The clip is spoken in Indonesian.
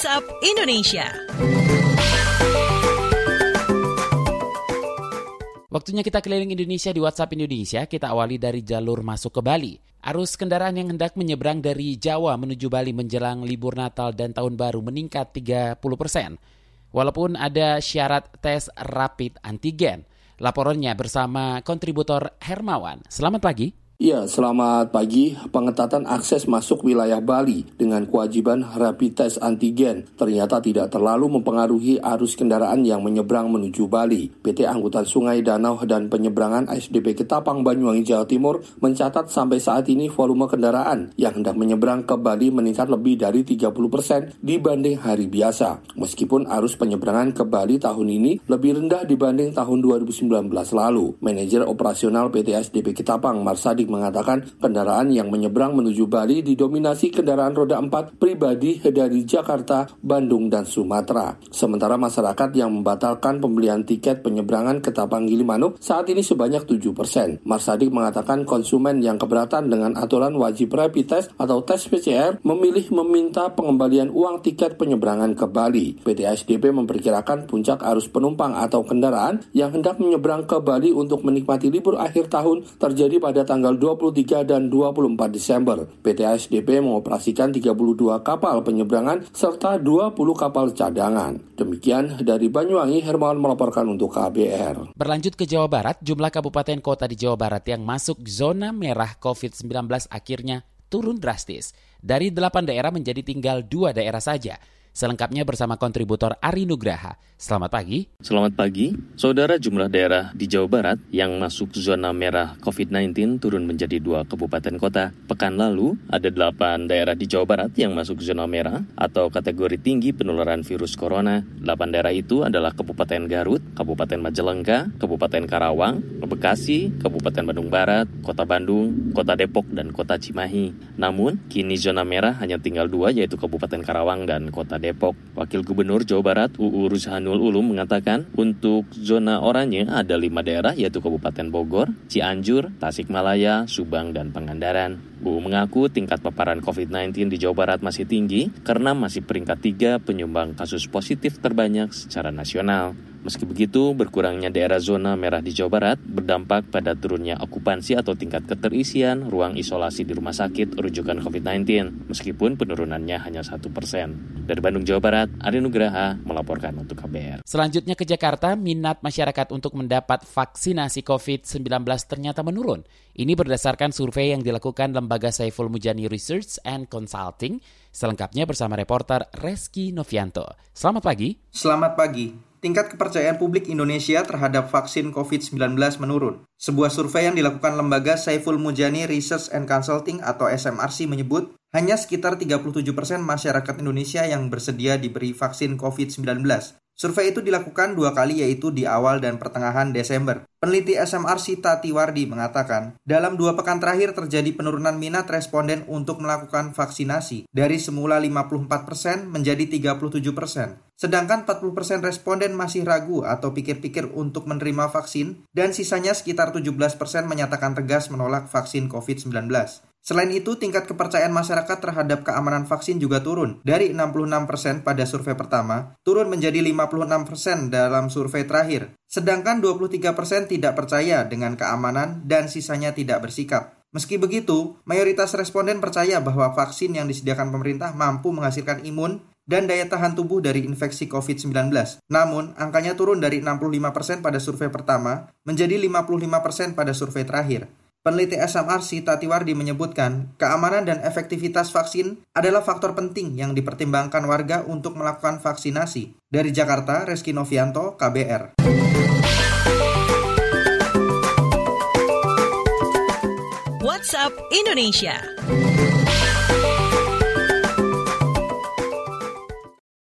WhatsApp Indonesia. Waktunya kita keliling Indonesia di WhatsApp Indonesia. Kita awali dari jalur masuk ke Bali. Arus kendaraan yang hendak menyeberang dari Jawa menuju Bali menjelang libur Natal dan Tahun Baru meningkat 30 persen. Walaupun ada syarat tes rapid antigen. Laporannya bersama kontributor Hermawan. Selamat pagi. Ya, selamat pagi. Pengetatan akses masuk wilayah Bali dengan kewajiban rapid test antigen ternyata tidak terlalu mempengaruhi arus kendaraan yang menyeberang menuju Bali. PT Angkutan Sungai Danau dan Penyeberangan ASDP Ketapang Banyuwangi Jawa Timur mencatat sampai saat ini volume kendaraan yang hendak menyeberang ke Bali meningkat lebih dari 30 persen dibanding hari biasa. Meskipun arus penyeberangan ke Bali tahun ini lebih rendah dibanding tahun 2019 lalu. Manajer operasional PT ASDP Ketapang Marsadik mengatakan kendaraan yang menyeberang menuju Bali didominasi kendaraan roda 4 pribadi dari Jakarta, Bandung, dan Sumatera. Sementara masyarakat yang membatalkan pembelian tiket penyeberangan ke Tapang Gilimanuk saat ini sebanyak 7 persen. Marsadik mengatakan konsumen yang keberatan dengan aturan wajib rapid test atau tes PCR memilih meminta pengembalian uang tiket penyeberangan ke Bali. PT SDP memperkirakan puncak arus penumpang atau kendaraan yang hendak menyeberang ke Bali untuk menikmati libur akhir tahun terjadi pada tanggal 23 dan 24 Desember. PT ASDP mengoperasikan 32 kapal penyeberangan serta 20 kapal cadangan. Demikian dari Banyuwangi, Hermawan melaporkan untuk KBR. Berlanjut ke Jawa Barat, jumlah kabupaten kota di Jawa Barat yang masuk zona merah COVID-19 akhirnya turun drastis. Dari 8 daerah menjadi tinggal dua daerah saja. Selengkapnya bersama kontributor Ari Nugraha. Selamat pagi. Selamat pagi. Saudara jumlah daerah di Jawa Barat yang masuk zona merah COVID-19 turun menjadi dua kabupaten kota. Pekan lalu, ada delapan daerah di Jawa Barat yang masuk zona merah atau kategori tinggi penularan virus corona. Delapan daerah itu adalah Kabupaten Garut, Kabupaten Majalengka, Kabupaten Karawang, Bekasi, Kabupaten Bandung Barat, Kota Bandung, Kota Depok, dan Kota Cimahi. Namun, kini zona merah hanya tinggal dua yaitu Kabupaten Karawang dan Kota Depok. Wakil Gubernur Jawa Barat UU Ruzhanul Ulum mengatakan untuk zona oranye ada lima daerah yaitu Kabupaten Bogor, Cianjur, Tasikmalaya, Subang, dan Pangandaran. UU mengaku tingkat paparan COVID-19 di Jawa Barat masih tinggi karena masih peringkat tiga penyumbang kasus positif terbanyak secara nasional. Meski begitu, berkurangnya daerah zona merah di Jawa Barat berdampak pada turunnya okupansi atau tingkat keterisian ruang isolasi di rumah sakit rujukan COVID-19, meskipun penurunannya hanya satu persen. Dari Bandung, Jawa Barat, Ari Nugraha melaporkan untuk KBR. Selanjutnya ke Jakarta, minat masyarakat untuk mendapat vaksinasi COVID-19 ternyata menurun. Ini berdasarkan survei yang dilakukan lembaga Saiful Mujani Research and Consulting. Selengkapnya bersama reporter Reski Novianto. Selamat pagi. Selamat pagi tingkat kepercayaan publik Indonesia terhadap vaksin COVID-19 menurun. Sebuah survei yang dilakukan lembaga Saiful Mujani Research and Consulting atau SMRC menyebut hanya sekitar 37% masyarakat Indonesia yang bersedia diberi vaksin COVID-19. Survei itu dilakukan dua kali yaitu di awal dan pertengahan Desember. Peneliti SMRC Tatiwardi mengatakan, dalam dua pekan terakhir terjadi penurunan minat responden untuk melakukan vaksinasi dari semula 54% menjadi 37%. Sedangkan 40% responden masih ragu atau pikir-pikir untuk menerima vaksin dan sisanya sekitar 17% menyatakan tegas menolak vaksin COVID-19. Selain itu, tingkat kepercayaan masyarakat terhadap keamanan vaksin juga turun. Dari 66% pada survei pertama, turun menjadi 56% dalam survei terakhir. Sedangkan 23% tidak percaya dengan keamanan dan sisanya tidak bersikap. Meski begitu, mayoritas responden percaya bahwa vaksin yang disediakan pemerintah mampu menghasilkan imun dan daya tahan tubuh dari infeksi COVID-19. Namun, angkanya turun dari 65% pada survei pertama menjadi 55% pada survei terakhir. Peneliti SMRC Tatiwardi menyebutkan, keamanan dan efektivitas vaksin adalah faktor penting yang dipertimbangkan warga untuk melakukan vaksinasi. Dari Jakarta, Reski Novianto, KBR. WhatsApp Indonesia.